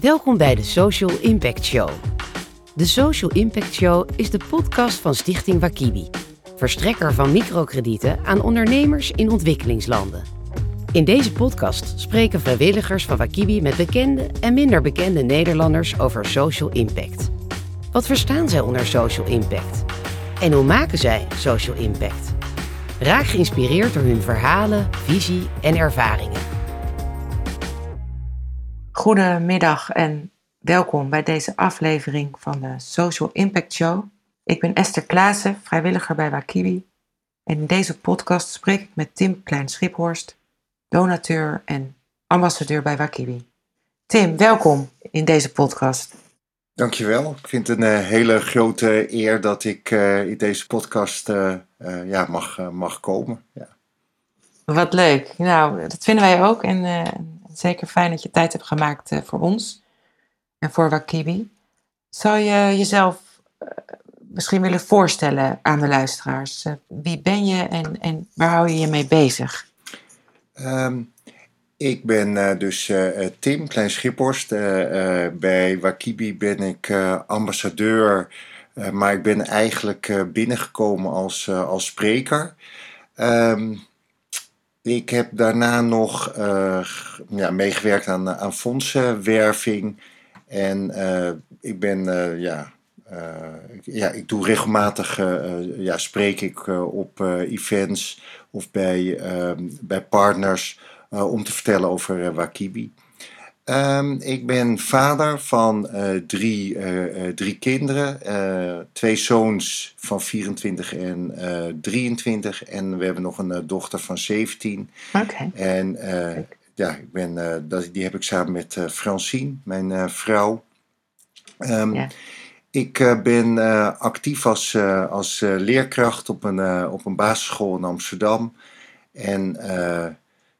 Welkom bij de Social Impact Show. De Social Impact Show is de podcast van Stichting Wakibi, verstrekker van microkredieten aan ondernemers in ontwikkelingslanden. In deze podcast spreken vrijwilligers van Wakibi met bekende en minder bekende Nederlanders over social impact. Wat verstaan zij onder social impact? En hoe maken zij social impact? Raak geïnspireerd door hun verhalen, visie en ervaringen. Goedemiddag en welkom bij deze aflevering van de Social Impact Show. Ik ben Esther Klaassen, vrijwilliger bij Wakibi. En in deze podcast spreek ik met Tim Klein-Schiphorst, donateur en ambassadeur bij Wakibi. Tim, welkom in deze podcast. Dankjewel. Ik vind het een uh, hele grote eer dat ik uh, in deze podcast uh, ja, mag, mag komen. Ja. Wat leuk. Nou, dat vinden wij ook. En zeker fijn dat je tijd hebt gemaakt voor ons en voor Wakibi. Zou je jezelf misschien willen voorstellen aan de luisteraars? wie ben je en, waar hou je je mee bezig? Um, ik ben dus Tim Klein Schiphorst. Bij Wakibi ben ik ambassadeur, maar ik ben eigenlijk binnengekomen als, als spreker. Um, ik heb daarna nog ja, meegewerkt aan, aan fondsenwerving. En ik ben, ja, ja, ik doe regelmatig, ja, spreek ik op events of bij, bij partners om te vertellen over Wakibi. Um, ik ben vader van uh, drie, drie kinderen. twee zoons van 24 en 23. En we hebben nog een dochter van 17. Oké. Okay. En ja, ik ben, dat, die heb ik samen met Francine, mijn vrouw. Um, yeah. Ik ben actief als, als leerkracht op een, op een basisschool in Amsterdam. En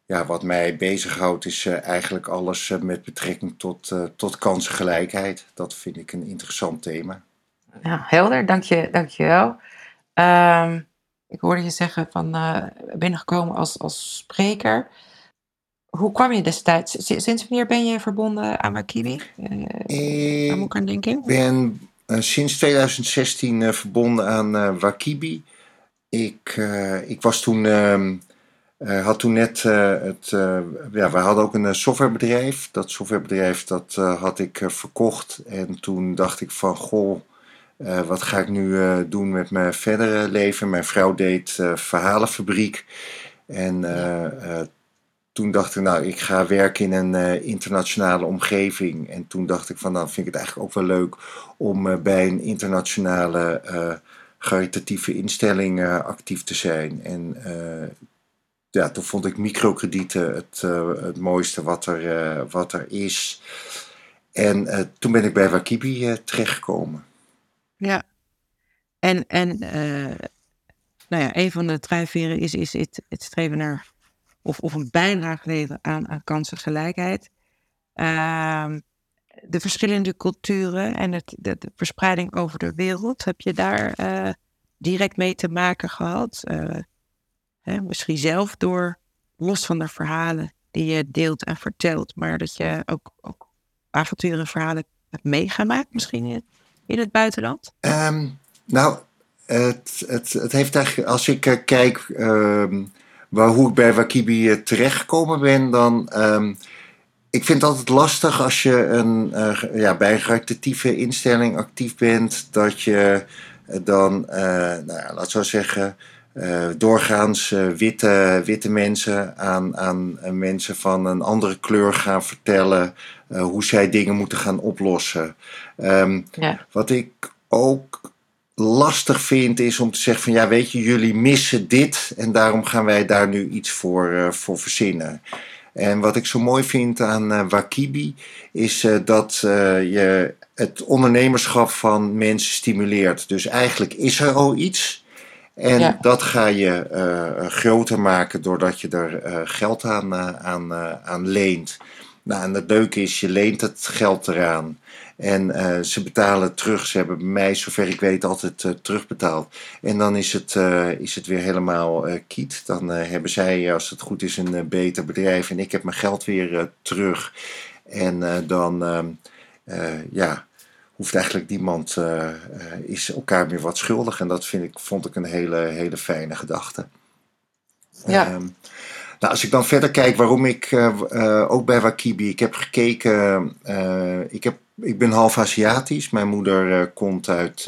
ja, wat mij bezighoudt is uh, eigenlijk alles uh, met betrekking tot, uh, tot kansengelijkheid. Dat vind ik een interessant thema. Ja, helder, dank je, dank je wel. Um, ik hoorde je zeggen van binnengekomen als, als spreker. Hoe kwam je destijds? Sinds wanneer ben je verbonden aan Wakibi? ik moet ik aan denken? Ik ben sinds 2016 verbonden aan Wakibi. Ik, ik was toen... Uh, had toen net uh, het. Uh, ja, we hadden ook een softwarebedrijf. Dat softwarebedrijf dat had ik verkocht. En toen dacht ik van goh, wat ga ik nu doen met mijn verdere leven? Mijn vrouw deed verhalenfabriek. En toen dacht ik, nou, ik ga werken in een internationale omgeving. En toen dacht ik van, dan nou, vind ik het eigenlijk ook wel leuk om bij een internationale caritatieve instelling actief te zijn. En toen vond ik microkredieten het, uh, het mooiste wat er, uh, wat er is. En uh, toen ben ik bij Wakibi terechtgekomen. Ja, en, en nou ja, een van de drijfveren is, is het, het streven naar, of, of een bijdrage leveren aan, aan kansengelijkheid. Ehm, de verschillende culturen en het, de, de, verspreiding over de wereld, heb je daar direct mee te maken gehad? Misschien zelf door, los van de verhalen die je deelt en vertelt, maar dat je ook, ook avonturen verhalen hebt meegemaakt, misschien in, in het buitenland? Um, nou, het, het, het heeft eigenlijk, als ik uh, kijk um, waar, hoe ik bij Wakibi uh, terechtgekomen ben, dan. Um, ik vind het altijd lastig als je een, uh, ja, bij een instelling actief bent, dat je dan, nou ja, laat zo zeggen, uh, doorgaans uh, witte, witte mensen aan, aan uh, mensen van een andere kleur gaan vertellen hoe zij dingen moeten gaan oplossen. Um, ja. Wat ik ook lastig vind is om te zeggen van ja weet je jullie missen dit en daarom gaan wij daar nu iets voor, voor verzinnen. En wat ik zo mooi vind aan Wakibi is dat je het ondernemerschap van mensen stimuleert. Dus eigenlijk is er al iets. En dat ga je uh, groter maken doordat je er uh, geld aan, uh, aan, aan leent. Nou, en het leuke is, je leent het geld eraan. En ze betalen terug. Ze hebben bij mij, zover ik weet, altijd terugbetaald. En dan is het, is het weer helemaal kiet. Dan hebben zij, als het goed is, een beter bedrijf. En ik heb mijn geld weer terug. En dan, ehm, ja, hoeft eigenlijk niemand, is elkaar meer wat schuldig. En dat vind ik, vond ik een hele, hele fijne gedachte. Ja. Ehm, nou, als ik dan verder kijk waarom ik ook bij Wakibi, ik heb gekeken, ik heb ik ben half Aziatisch. Mijn moeder komt uit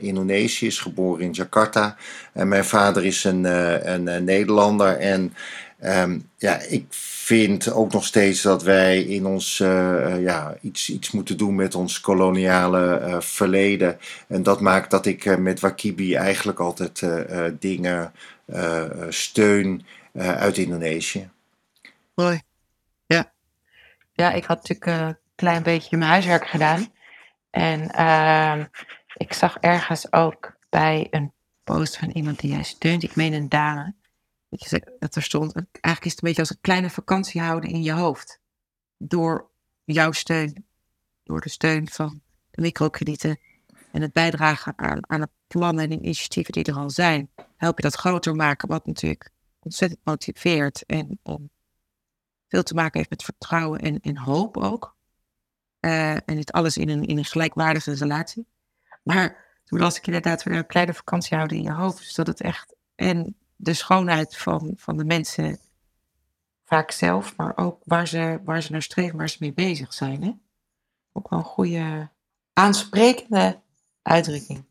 Indonesië, is geboren in Jakarta. En mijn vader is een, een Nederlander. En um, ja, ik vind ook nog steeds dat wij in ons ja, iets, iets moeten doen met ons koloniale verleden. En dat maakt dat ik met Wakibi eigenlijk altijd dingen steun uit Indonesië. Mooi. Ja. Ja, ik had natuurlijk klein beetje mijn huiswerk gedaan. En uh, ik zag ergens ook bij een post van iemand die jij steunt, ik meen een dame, dat er stond, eigenlijk is het een beetje als een kleine vakantie houden in je hoofd. Door jouw steun, door de steun van de microkredieten en het bijdragen aan, aan de plannen en initiatieven die er al zijn, help je dat groter maken, wat natuurlijk ontzettend motiveert en om veel te maken heeft met vertrouwen en, en hoop ook. Uh, en dit alles in een, in een gelijkwaardige relatie. Maar toen las ik inderdaad weer een kleine vakantie houden in je hoofd. Dus dat het echt. En de schoonheid van, van de mensen, vaak zelf, maar ook waar ze, waar ze naar streven, waar ze mee bezig zijn. Hè? Ook wel een goede, aansprekende uitdrukking.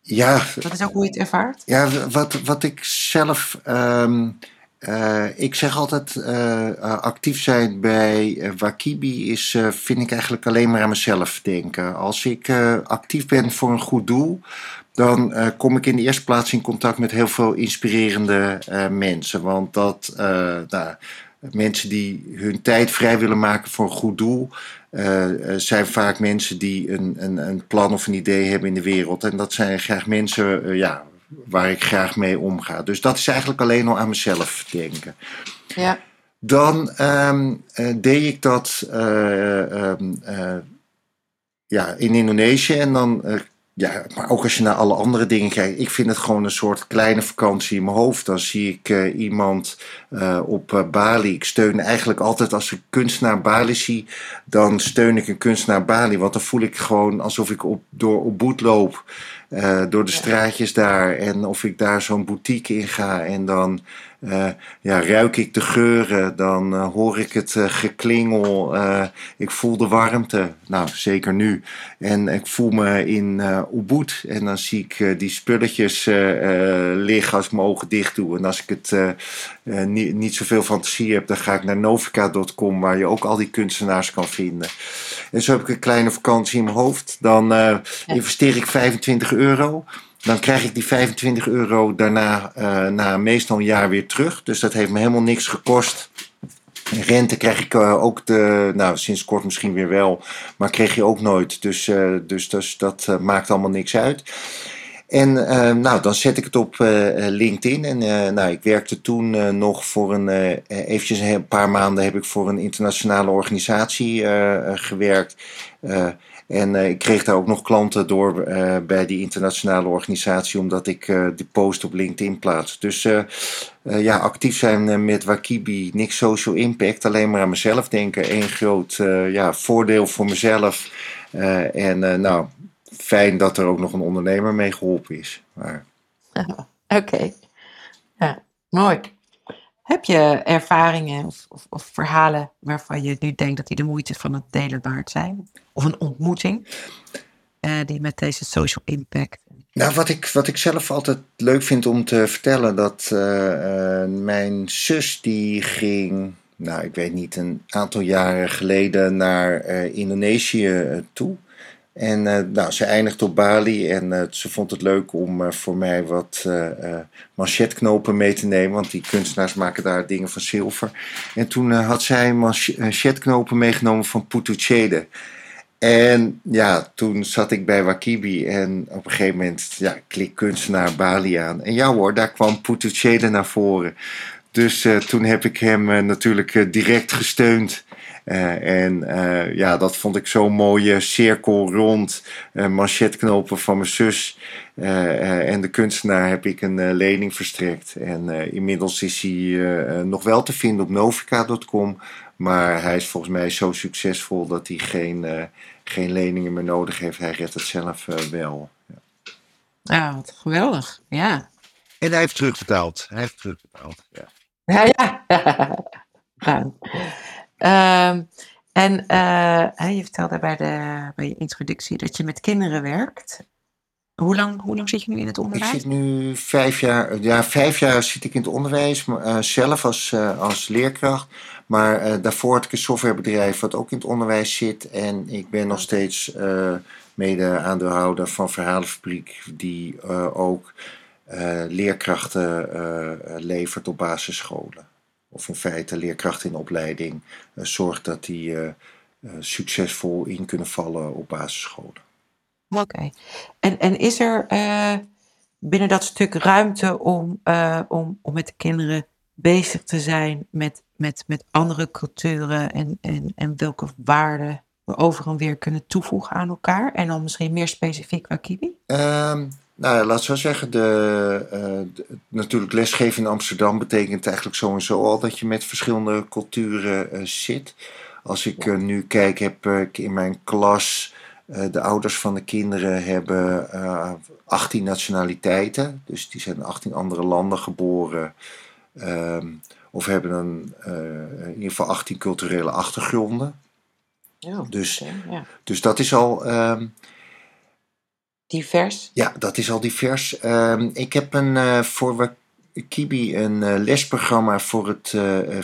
Ja. Dat is ook hoe je het ervaart? Ja, wat, wat ik zelf. Um, uh, ik zeg altijd, uh, actief zijn bij Wakibi is, vind ik eigenlijk alleen maar aan mezelf denken. Als ik actief ben voor een goed doel, dan kom ik in de eerste plaats in contact met heel veel inspirerende mensen. Want dat, nou, mensen die hun tijd vrij willen maken voor een goed doel, zijn vaak mensen die een, een, een, plan of een idee hebben in de wereld. En dat zijn graag mensen, ja, waar ik graag mee omga. Dus dat is eigenlijk alleen al aan mezelf denken. Ja. Dan um, uh, deed ik dat uh, ja, in Indonesië en dan ja, maar ook als je naar alle andere dingen kijkt, ik vind het gewoon een soort kleine vakantie in mijn hoofd. Dan zie ik uh, iemand uh, op uh, Bali. Ik steun eigenlijk altijd als ik kunstenaar Bali zie, dan steun ik een kunstenaar Bali. Want dan voel ik gewoon alsof ik op, door op boet loop. door de straatjes daar. En of ik daar zo'n boutique in ga. En dan uh, ja, ruik ik de geuren, dan uh, hoor ik het uh, geklingel, ik voel de warmte, nou zeker nu. En ik voel me in Ubud en dan zie ik die spulletjes liggen als ik mijn ogen dicht doe. En als ik het niet, niet zoveel fantasie heb, dan ga ik naar novica.com waar je ook al die kunstenaars kan vinden. En zo heb ik een kleine vakantie in mijn hoofd. Dan investeer ik 25 euro. Dan krijg ik die 25 euro daarna uh, na meestal een jaar weer terug. Dus dat heeft me helemaal niks gekost. Rente krijg ik uh, ook de, nou sinds kort misschien weer wel, maar kreeg je ook nooit. Dus, dus, dus dat maakt allemaal niks uit. En nou, dan zet ik het op LinkedIn. En nou, ik werkte toen nog voor een, eventjes een paar maanden heb ik voor een internationale organisatie gewerkt. En uh, ik kreeg daar ook nog klanten door uh, bij die internationale organisatie, omdat ik uh, die post op LinkedIn plaats. Dus ja, actief zijn met Wakibi, niks social impact, alleen maar aan mezelf denken. Eén groot ja, voordeel voor mezelf. en nou, fijn dat er ook nog een ondernemer mee geholpen is. Maar... Oké, mooi. Heb je ervaringen of, of, of, verhalen waarvan je nu denkt dat die de moeite van het delen waard zijn? Of een ontmoeting uh, die met deze social impact. Nou, wat ik, wat ik zelf altijd leuk vind om te vertellen, dat uh, uh, mijn zus die ging, nou ik weet niet, een aantal jaren geleden naar Indonesië toe. En uh, nou, ze eindigt op Bali en uh, ze vond het leuk om uh, voor mij wat manchetknopen mee te nemen, want die kunstenaars maken daar dingen van zilver. En toen had zij manchetknopen meegenomen van Putuchede. En ja, toen zat ik bij Wakibi en op een gegeven moment ja, klik kunstenaar Bali aan. En ja hoor, daar kwam Putuchede naar voren. Dus toen heb ik hem natuurlijk direct gesteund. Uh, en uh, ja, dat vond ik zo'n mooie cirkel rond uh, manchetknopen van mijn zus. en de kunstenaar heb ik een lening verstrekt. En inmiddels is hij nog wel te vinden op novica.com. Maar hij is volgens mij zo succesvol dat hij geen, eh, geen leningen meer nodig heeft. Hij redt het zelf eh, wel. Ja. Ja, wat geweldig. Ja. En hij heeft terugbetaald. Hij heeft terugbetaald. Ja. Ja, ja. Ruim. Ehm, en eh, je vertelde bij, de, bij je introductie dat je met kinderen werkt. Hoe lang, hoe lang zit je nu in het Ik onderwijs? zit nu vijf jaar, ja, vijf jaar zit ik in het onderwijs, eh, zelf als, eh, als leerkracht. Maar daarvoor had ik een softwarebedrijf wat ook in het onderwijs zit. En ik ben nog steeds mede aandeelhouder van Verhalenfabriek, die ook leerkrachten levert op basisscholen. Of in feite leerkrachten in opleiding eh, zorgt dat die eh, eh, succesvol in kunnen vallen op basisscholen. Oké. En, en is er binnen dat stuk ruimte om, om, om met de kinderen bezig te zijn met, met, met andere culturen en, en, en welke waarden we over en weer kunnen toevoegen aan elkaar? En dan misschien meer specifiek Wakibi? Ehm, nou, ja, laat zo zeggen, de, eh, de- natuurlijk lesgeven in Amsterdam betekent eigenlijk sowieso al dat je met verschillende culturen eh, zit. Als ik eh, nu kijk, heb ik in mijn klas, de ouders van de kinderen hebben eh 18 nationaliteiten. Dus die zijn in 18 andere landen geboren. Ehm, of hebben een, in ieder geval 18 culturele achtergronden. Ja, Dus, ja. dus dat is al... ehm, Divers. Ja, dat is al divers. Ehm, ik heb een, eh, voor Kibi een eh, lesprogramma voor, het, eh,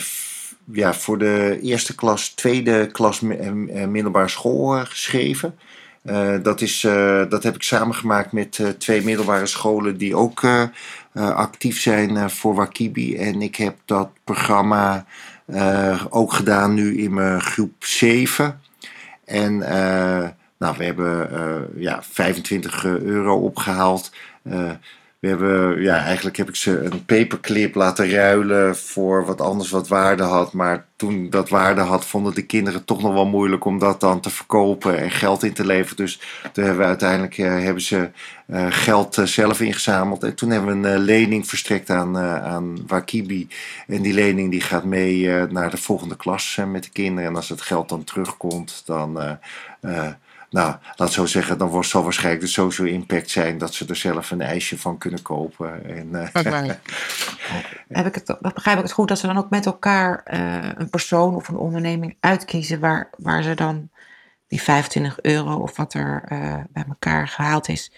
ja, voor de eerste klas, tweede klas mi- middelbare school geschreven. Dat, is, dat heb ik samengemaakt met twee middelbare scholen die ook actief zijn voor Wakibi. En ik heb dat programma ook gedaan nu in mijn groep 7. En nou, we hebben eh, ja, 25 euro opgehaald. Eh, we hebben, ja, eigenlijk heb ik ze een paperclip laten ruilen voor wat anders wat waarde had. Maar toen dat waarde had, vonden de kinderen toch nog wel moeilijk om dat dan te verkopen en geld in te leveren. Dus toen hebben we uiteindelijk eh, hebben ze eh, geld eh, zelf ingezameld. En toen hebben we een eh, lening verstrekt aan, eh, aan Wakibi. En die lening die gaat mee eh, naar de volgende klas eh, met de kinderen. En als het geld dan terugkomt, dan, eh, eh, nou, laat zo zeggen, dan wordt, zal waarschijnlijk de social impact zijn dat ze er zelf een ijsje van kunnen kopen. En, eh, Heb ik het, begrijp ik het goed dat ze dan ook met elkaar eh, een persoon of een onderneming uitkiezen waar, waar ze dan die 25 euro of wat er eh, bij elkaar gehaald is,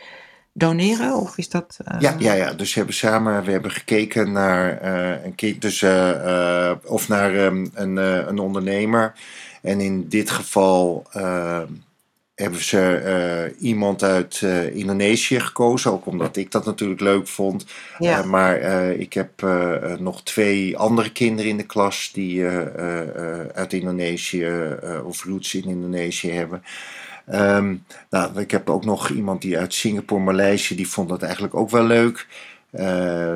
doneren? Of is dat. Ja, ja, ja, dus we hebben samen we hebben gekeken naar eh, een kind, dus, eh, eh, of naar ehm, een, eh, een ondernemer. En in dit geval eh, hebben ze eh, iemand uit eh, Indonesië gekozen, ook omdat ik dat natuurlijk leuk vond. Ja. Eh, maar eh, ik heb nog twee andere kinderen in de klas die uit Indonesië of roots in Indonesië hebben. Ehm, nou, ik heb ook nog iemand die uit Singapore, Maleisië, die vond dat eigenlijk ook wel leuk.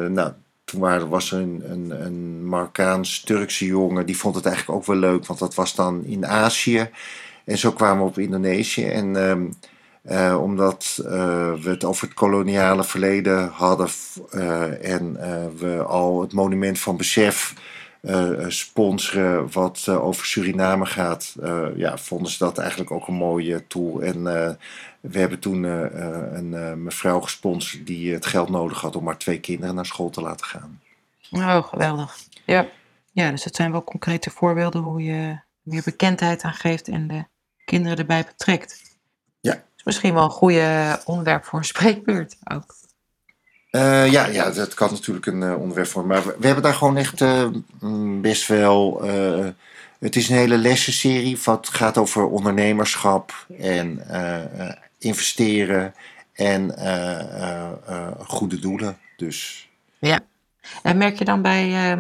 Nou, toen was er een, een, een Marokkaans-Turkse jongen, die vond het eigenlijk ook wel leuk, want dat was dan in Azië. En zo kwamen we op Indonesië. En ehm, eh, omdat eh, we het over het koloniale verleden hadden eh, en we al het monument van besef sponsoren wat over Suriname gaat, ja, vonden ze dat eigenlijk ook een mooie tool. En we hebben toen een mevrouw gesponsord die het geld nodig had om maar twee kinderen naar school te laten gaan. Oh, geweldig. Ja. ja, dus dat zijn wel concrete voorbeelden hoe je meer bekendheid aan geeft en de kinderen erbij betrekt. Ja. is misschien wel een goede onderwerp voor een spreekbeurt ook. Eh, ja, ja, dat kan natuurlijk een eh, onderwerp voor. Maar we, we hebben daar gewoon echt eh, mm, best wel. eh, het is een hele lessenserie wat gaat over ondernemerschap en eh, eh, investeren en eh, eh, eh, goede doelen. Dus En merk je dan bij eh,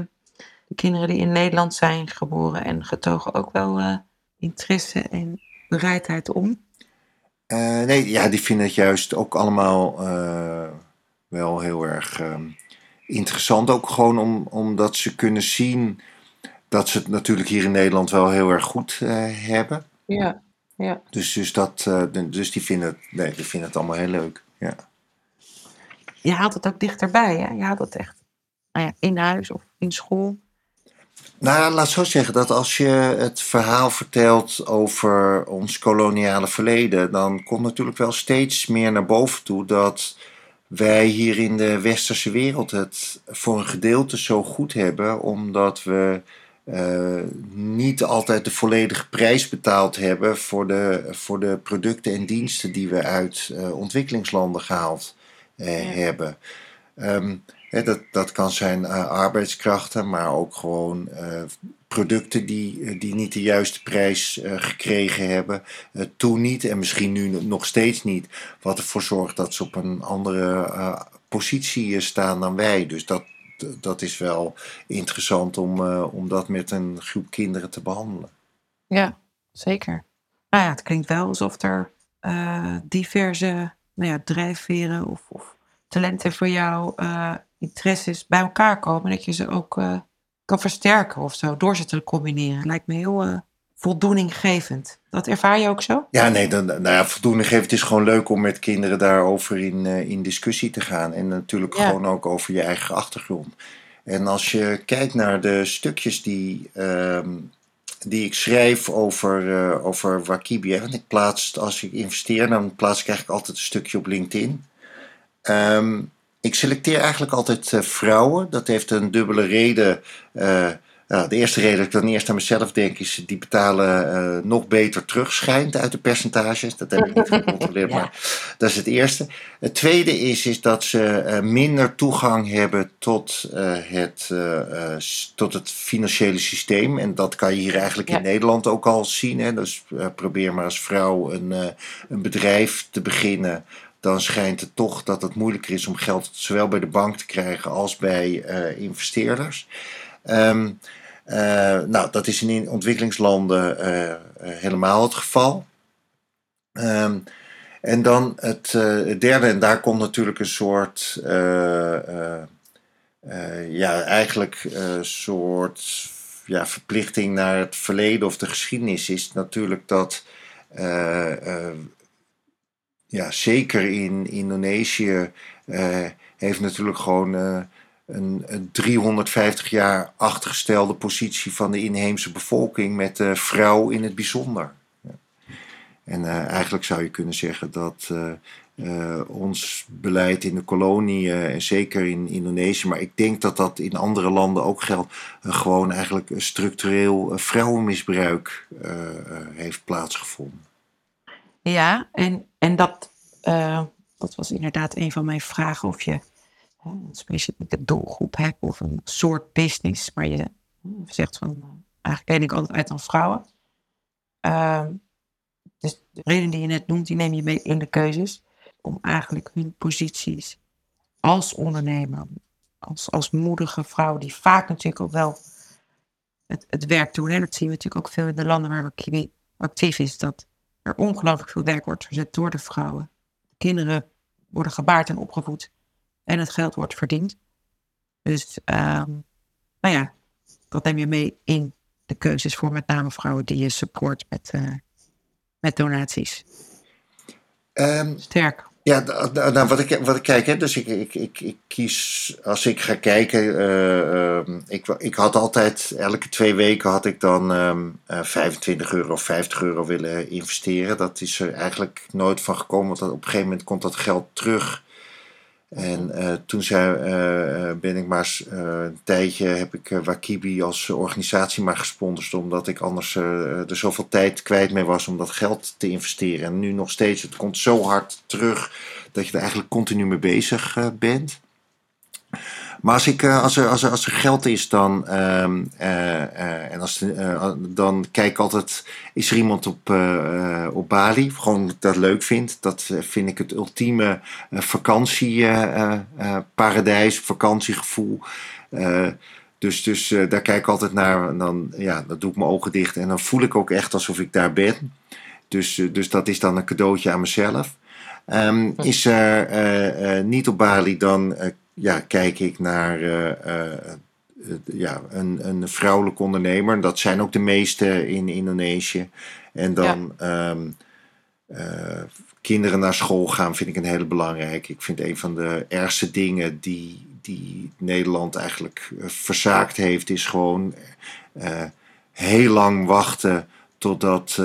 de kinderen die in Nederland zijn geboren en getogen ook wel eh, interesse en bereidheid om? eh, nee, ja, die vinden het juist ook allemaal eh, wel heel erg ehm, interessant. Ook gewoon om, omdat ze kunnen zien dat ze het natuurlijk hier in Nederland wel heel erg goed eh, hebben. Ja, ja. Dus, dus, dat, dus die, vinden het, nee, die vinden het allemaal heel leuk. Ja. Je haalt het ook dichterbij, hè? Je haalt het echt nou ja, in huis of in school. Nou, laat zo zeggen dat als je het verhaal vertelt over ons koloniale verleden, dan komt natuurlijk wel steeds meer naar boven toe dat wij hier in de westerse wereld het voor een gedeelte zo goed hebben, omdat we uh, niet altijd de volledige prijs betaald hebben voor de, voor de producten en diensten die we uit uh, ontwikkelingslanden gehaald uh, ja. hebben. Um, dat, dat kan zijn arbeidskrachten, maar ook gewoon producten die, die niet de juiste prijs gekregen hebben. toen niet en misschien nu nog steeds niet. Wat ervoor zorgt dat ze op een andere positie staan dan wij. Dus dat, dat is wel interessant om, om dat met een groep kinderen te behandelen. Ja, zeker. Nou ja, het klinkt wel alsof er diverse nou ja, drijfveren of, of, talenten voor jou, uh, interesses bij elkaar komen. Dat je ze ook kan versterken of zo, door ze te combineren. Lijkt me heel voldoeninggevend. Dat ervaar je ook zo? Ja, nee, dan, nou ja, voldoeninggevend is gewoon leuk om met kinderen daarover in, uh, in discussie te gaan. En natuurlijk ja. gewoon ook over je eigen achtergrond. En als je kijkt naar de stukjes die, uh, die ik schrijf over, over Wakibi. Want ik plaats, als ik investeer, dan plaats ik eigenlijk altijd een stukje op LinkedIn. Um, ik selecteer eigenlijk altijd uh, vrouwen. Dat heeft een dubbele reden. Nou, de eerste reden dat ik dan eerst aan mezelf denk is, die betalen uh, nog beter terug schijnt uit de percentages. Dat heb ik niet gecontroleerd, ja. maar dat is het eerste. Het tweede is, is dat ze minder toegang hebben tot, het, tot het financiële systeem. En dat kan je hier eigenlijk ja. in Nederland ook al zien. Hè? Dus probeer maar als vrouw een, een bedrijf te beginnen dan schijnt het toch dat het moeilijker is om geld zowel bij de bank te krijgen als bij investeerders. Um, uh, nou, dat is in ontwikkelingslanden uh, helemaal het geval. Um, en dan het, het, derde, en daar komt natuurlijk een soort, ja, eigenlijk een soort ja, verplichting naar het verleden of de geschiedenis, is natuurlijk dat, ja, zeker in Indonesië, heeft natuurlijk gewoon een, een 350 jaar achtergestelde positie van de inheemse bevolking met de vrouw in het bijzonder. En eigenlijk zou je kunnen zeggen dat ons beleid in de kolonie, en zeker in Indonesië, maar ik denk dat dat in andere landen ook geldt, gewoon eigenlijk structureel vrouwenmisbruik heeft plaatsgevonden. Ja, en, en dat, dat was inderdaad een van mijn vragen of je een specifieke doelgroep hebt of een soort business, maar je zegt van eigenlijk ken ik altijd uit aan vrouwen. Uh, dus de reden die je net noemt, die neem je mee in de keuzes om eigenlijk hun posities als ondernemer, als, als moedige vrouw, die vaak natuurlijk ook wel het, het werk doen. En dat zien we natuurlijk ook veel in de landen waar Kiwi actief is, dat er ongelooflijk veel werk wordt verzet door de vrouwen. De kinderen worden gebaard en opgevoed en het geld wordt verdiend. Dus um, nou ja, dat neem je mee in de keuzes voor met name vrouwen die je support met, uh, met donaties. Um, Sterk. Ja, nou, wat, ik, wat ik kijk, hè, dus ik, ik, ik, ik kies, als ik ga kijken, uh, uh, ik, ik had altijd, elke twee weken had ik dan um, uh, 25 euro of 50 euro willen investeren. Dat is er eigenlijk nooit van gekomen, want op een gegeven moment komt dat geld terug en uh, toen zei, uh, ben ik maar een tijdje, heb ik Wakibi als organisatie maar gesponsord, omdat ik anders er zoveel tijd kwijt mee was om dat geld te investeren. En nu nog steeds, het komt zo hard terug dat je er eigenlijk continu mee bezig bent. Maar als, ik, als, er, als, er, als er geld is, dan, uh, uh, en als, uh, dan kijk ik altijd: is er iemand op, op Bali? Gewoon dat ik dat leuk vind. Dat vind ik het ultieme vakantieparadijs, vakantiegevoel. dus dus daar kijk ik altijd naar. En dan, ja, dan doe ik mijn ogen dicht en dan voel ik ook echt alsof ik daar ben. Dus, dus dat is dan een cadeautje aan mezelf. Um, is er niet op Bali, dan ja, kijk ik naar uh, ja, een, een vrouwelijke ondernemer. Dat zijn ook de meeste in Indonesië. En dan ja. um, kinderen naar school gaan vind ik een hele belangrijke. Ik vind een van de ergste dingen die, die Nederland eigenlijk eh, verzaakt heeft, is gewoon eh, heel lang wachten totdat eh,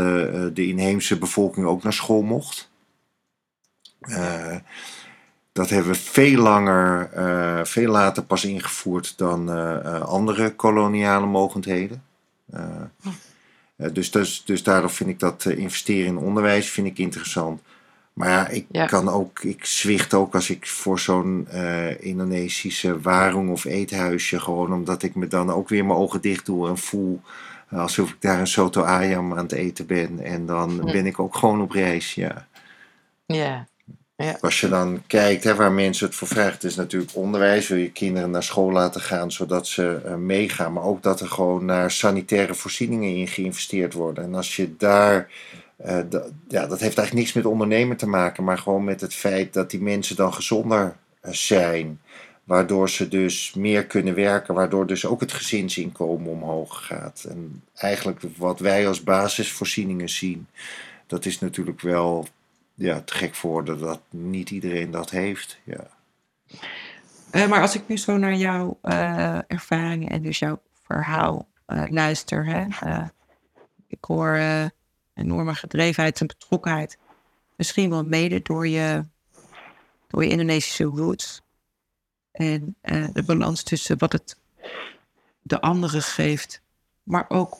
de inheemse bevolking ook naar school mocht. Dat hebben we veel langer, eh, veel later pas ingevoerd dan eh, eh, andere koloniale mogendheden. Dus, dus, dus daardoor vind ik dat investeren in onderwijs vind ik interessant. Maar ja, ik Ja. kan ook, ik zwicht ook als ik voor zo'n Indonesische warung of eethuisje, gewoon omdat ik me dan ook weer mijn ogen dicht doe en voel alsof ik daar een soto ayam aan het eten ben. En dan Hm. ben ik ook gewoon op reis, ja. Ja. Als je dan kijkt hè, waar mensen het voor vragen, het is natuurlijk onderwijs. Wil je kinderen naar school laten gaan zodat ze eh, meegaan. Maar ook dat er gewoon naar sanitaire voorzieningen in geïnvesteerd worden. En als je daar. eh, ja, dat heeft eigenlijk niks met ondernemen te maken. Maar gewoon met het feit dat die mensen dan gezonder eh, zijn. Waardoor ze dus meer kunnen werken. Waardoor dus ook het gezinsinkomen omhoog gaat. En eigenlijk wat wij als basisvoorzieningen zien. Dat is natuurlijk wel ja, te gek voor dat niet iedereen dat heeft. Ja. Eh, maar als ik nu zo naar jouw eh, ervaringen en dus jouw verhaal eh, luister, hè, ik hoor enorme gedrevenheid en betrokkenheid. Misschien wel mede door je, door je Indonesische roots. En de balans tussen wat het de anderen geeft, maar ook,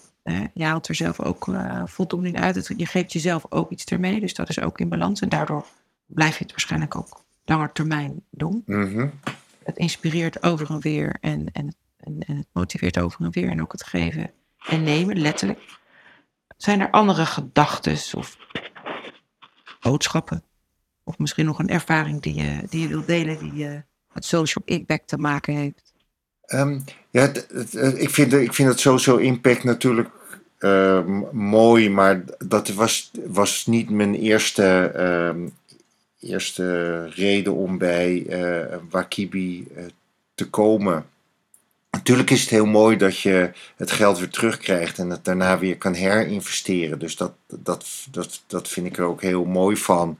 je haalt er zelf ook eh, voldoening uit. Het- Je geeft jezelf ook iets ermee, dus dat is ook in balans. En daardoor blijf je het waarschijnlijk ook langer termijn doen Mhm. het inspireert over en weer en, en, en, en het motiveert over en weer. En ook het geven en nemen, letterlijk. Zijn er andere gedachten of boodschappen? Of misschien nog een ervaring die je, die je wilt delen, die eh, met social impact te maken heeft? Ehm, ja, het- het- het- ik, vind, ik vind het sowieso impact natuurlijk eh, m- mooi, maar dat was, was niet mijn eerste, ehm, eerste reden om bij eh, Wakibi eh, te komen. Natuurlijk is het heel mooi dat je het geld weer terugkrijgt en het daarna weer kan herinvesteren. Dus dat, dat, dat, dat vind ik er ook heel mooi van.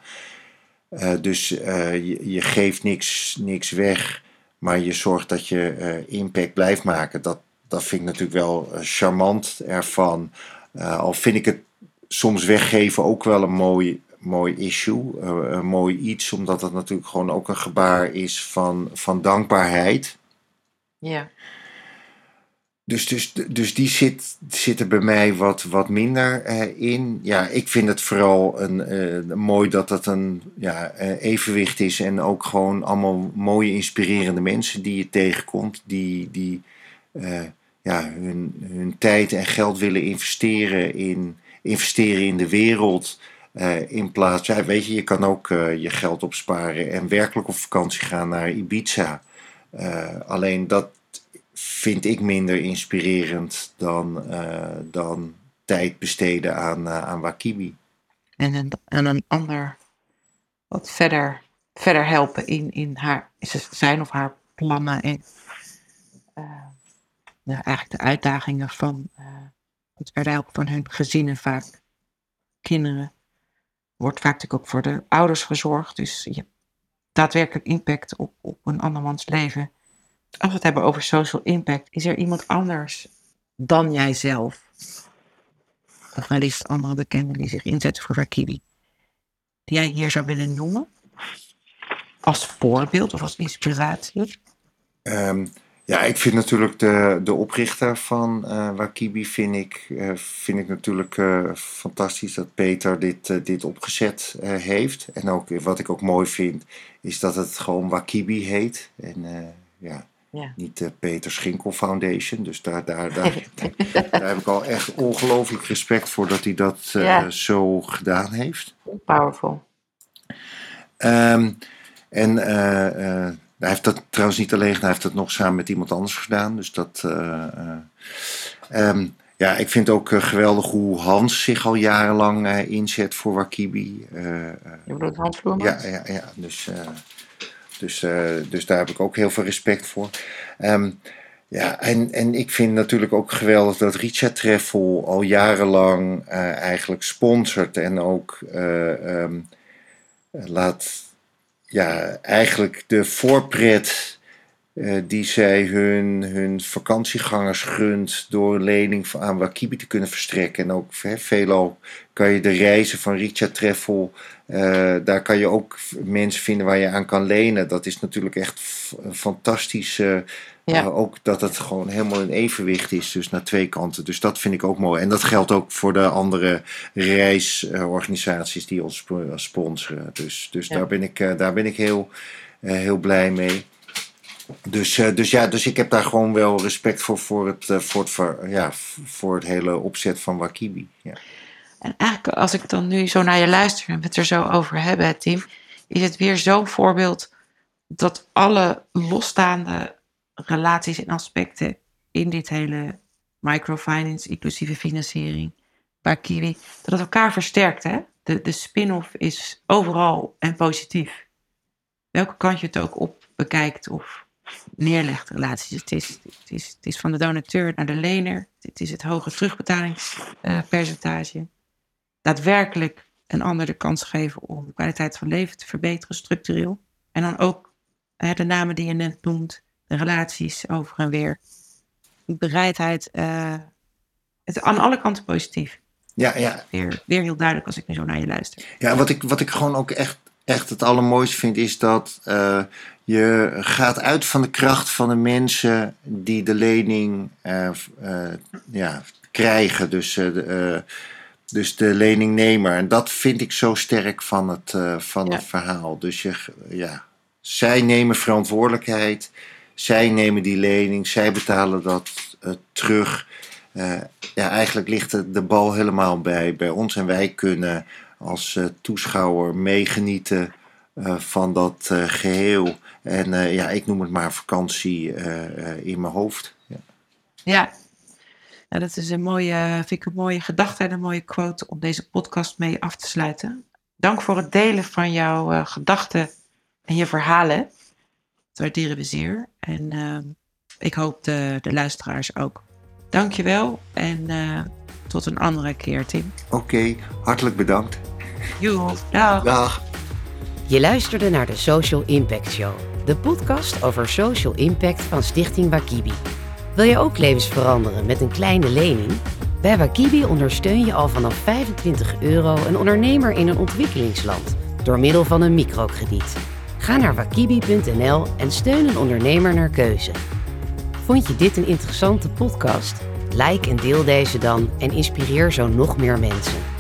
Eh, dus je, je geeft niks, niks weg, maar je zorgt dat je impact blijft maken. Dat, dat vind ik natuurlijk wel eh, charmant ervan. Eh, al vind ik het soms weggeven ook wel een mooi, mooi issue, eh, een mooi iets, omdat het natuurlijk gewoon ook een gebaar is van, van dankbaarheid. Ja. Dus, dus, dus die zit, zit er bij mij wat, wat minder in. Ja, ik vind het vooral een, mooi dat dat een ja, evenwicht is. En ook gewoon allemaal mooie, inspirerende mensen die je tegenkomt. Die, die hun, hun tijd en geld willen investeren in, investeren in de wereld. eh, in plaats, ja, weet je, je kan ook eh, je geld opsparen en werkelijk op vakantie gaan naar Ibiza. Eh, alleen dat vind ik minder inspirerend dan, dan tijd besteden aan, aan Wakibi. En een, en een ander wat verder, verder helpen in, in haar, zijn of haar plannen en eigenlijk de uitdagingen van eh, het verder helpen van hun gezinnen, vaak kinderen. Wordt vaak ook voor de ouders gezorgd, dus je hebt daadwerkelijk impact op, op een andermans leven. Als we het hebben over social impact, is er iemand anders dan jijzelf? Of wellicht andere bekenden die zich inzetten voor Rakibi. Die jij hier zou willen noemen? Als voorbeeld of als inspiratie? Ehm, ja, ik vind natuurlijk de, de oprichter van eh, Wakibi vind ik, eh, vind ik natuurlijk eh, fantastisch dat Peter dit, dit opgezet heeft. En ook wat ik ook mooi vind, is dat het gewoon Wakibi heet. En ja, Ja. niet de Peter Schinkel Foundation. Dus daar, daar, daar, daar heb ik al echt ongelooflijk respect voor dat hij dat Ja. zo gedaan heeft. Powerful. Ehm, en hij heeft dat trouwens niet alleen gedaan, hij heeft dat nog samen met iemand anders gedaan. Dus dat. ehm, ja, ik vind ook eh, geweldig hoe Hans zich al jarenlang inzet voor Wakibi. Je bedoelt Hans Vloermans? ja, ja, ja. Dus, dus, dus daar heb ik ook heel veel respect voor. Ehm, ja, en, en ik vind natuurlijk ook geweldig dat Richard Treffel al jarenlang eigenlijk sponsort en ook eh, ehm, laat, ja, eigenlijk de voorpret eh, die zij hun, hun vakantiegangers gunt door een lening aan Wakibi te kunnen verstrekken. En ook veelal kan je de reizen van Richard Treffel, eh, daar kan je ook mensen vinden waar je aan kan lenen. Dat is natuurlijk echt f- fantastisch. Eh, Ja. eh, ook dat het gewoon helemaal in evenwicht is, dus naar twee kanten. Dus dat vind ik ook mooi. En dat geldt ook voor de andere reisorganisaties die ons sp- sponsoren. Dus, dus Ja. daar ben ik, eh, daar ben ik heel, eh, heel blij mee. Dus, eh, dus ja, dus ik heb daar gewoon wel respect voor, voor het, eh, voor het, ver- ja, voor het hele opzet van Wakibi. Ja. En eigenlijk, als ik dan nu zo naar je luister en we het er zo over hebben, hè, Tim, is het weer zo'n voorbeeld dat alle losstaande relaties en aspecten in dit hele microfinance, inclusieve financiering, bij Kiwi, dat het elkaar versterkt. Hè? De, de spin-off is overal en positief. Welke kant je het ook op bekijkt of neerlegt, relaties. Het is, het is, het is van de donateur naar de lener. Het is het hoge terugbetalingspercentage daadwerkelijk een ander de kans geven om de kwaliteit van leven te verbeteren, structureel. En dan ook de namen die je net noemt, relaties over en weer. De bereidheid, eh, het aan alle kanten positief. Ja, ja, Weer, weer heel duidelijk als ik nu zo naar je luister. Ja, wat ik, wat ik gewoon ook echt, echt het allermooiste vind, is dat eh, je gaat uit van de kracht van de mensen die de lening eh, ja, krijgen. Dus, de, dus de leningnemer. En dat vind ik zo sterk van het, van Ja. het verhaal. Dus je, ja, zij nemen verantwoordelijkheid. Zij nemen die lening. Zij betalen dat eh, terug. Eh, ja, eigenlijk ligt de, bal helemaal bij, bij ons. En wij kunnen als eh, toeschouwer meegenieten van dat eh, geheel. En ja, ik noem het maar vakantie in mijn hoofd. Ja. Ja. Nou, dat is een mooie, vind ik een mooie gedachte en een mooie quote om deze podcast mee af te sluiten. Dank voor het delen van jouw gedachten en je verhalen. Dat waarderen we zeer. En ehm, ik hoop de, de luisteraars ook. Dank je wel en eh, tot een andere keer, Tim. Oké, hartelijk bedankt. Joe, dag. Dag. Je luisterde naar de Social Impact Show, de podcast over social impact van Stichting Wakibi. Wil je ook levens veranderen met een kleine lening? Bij Wakibi ondersteun je al vanaf 25 euro een ondernemer in een ontwikkelingsland door middel van een microkrediet. Ga naar wakibi.nl en steun een ondernemer naar keuze. Vond je dit een interessante podcast? Like en deel deze dan en inspireer zo nog meer mensen.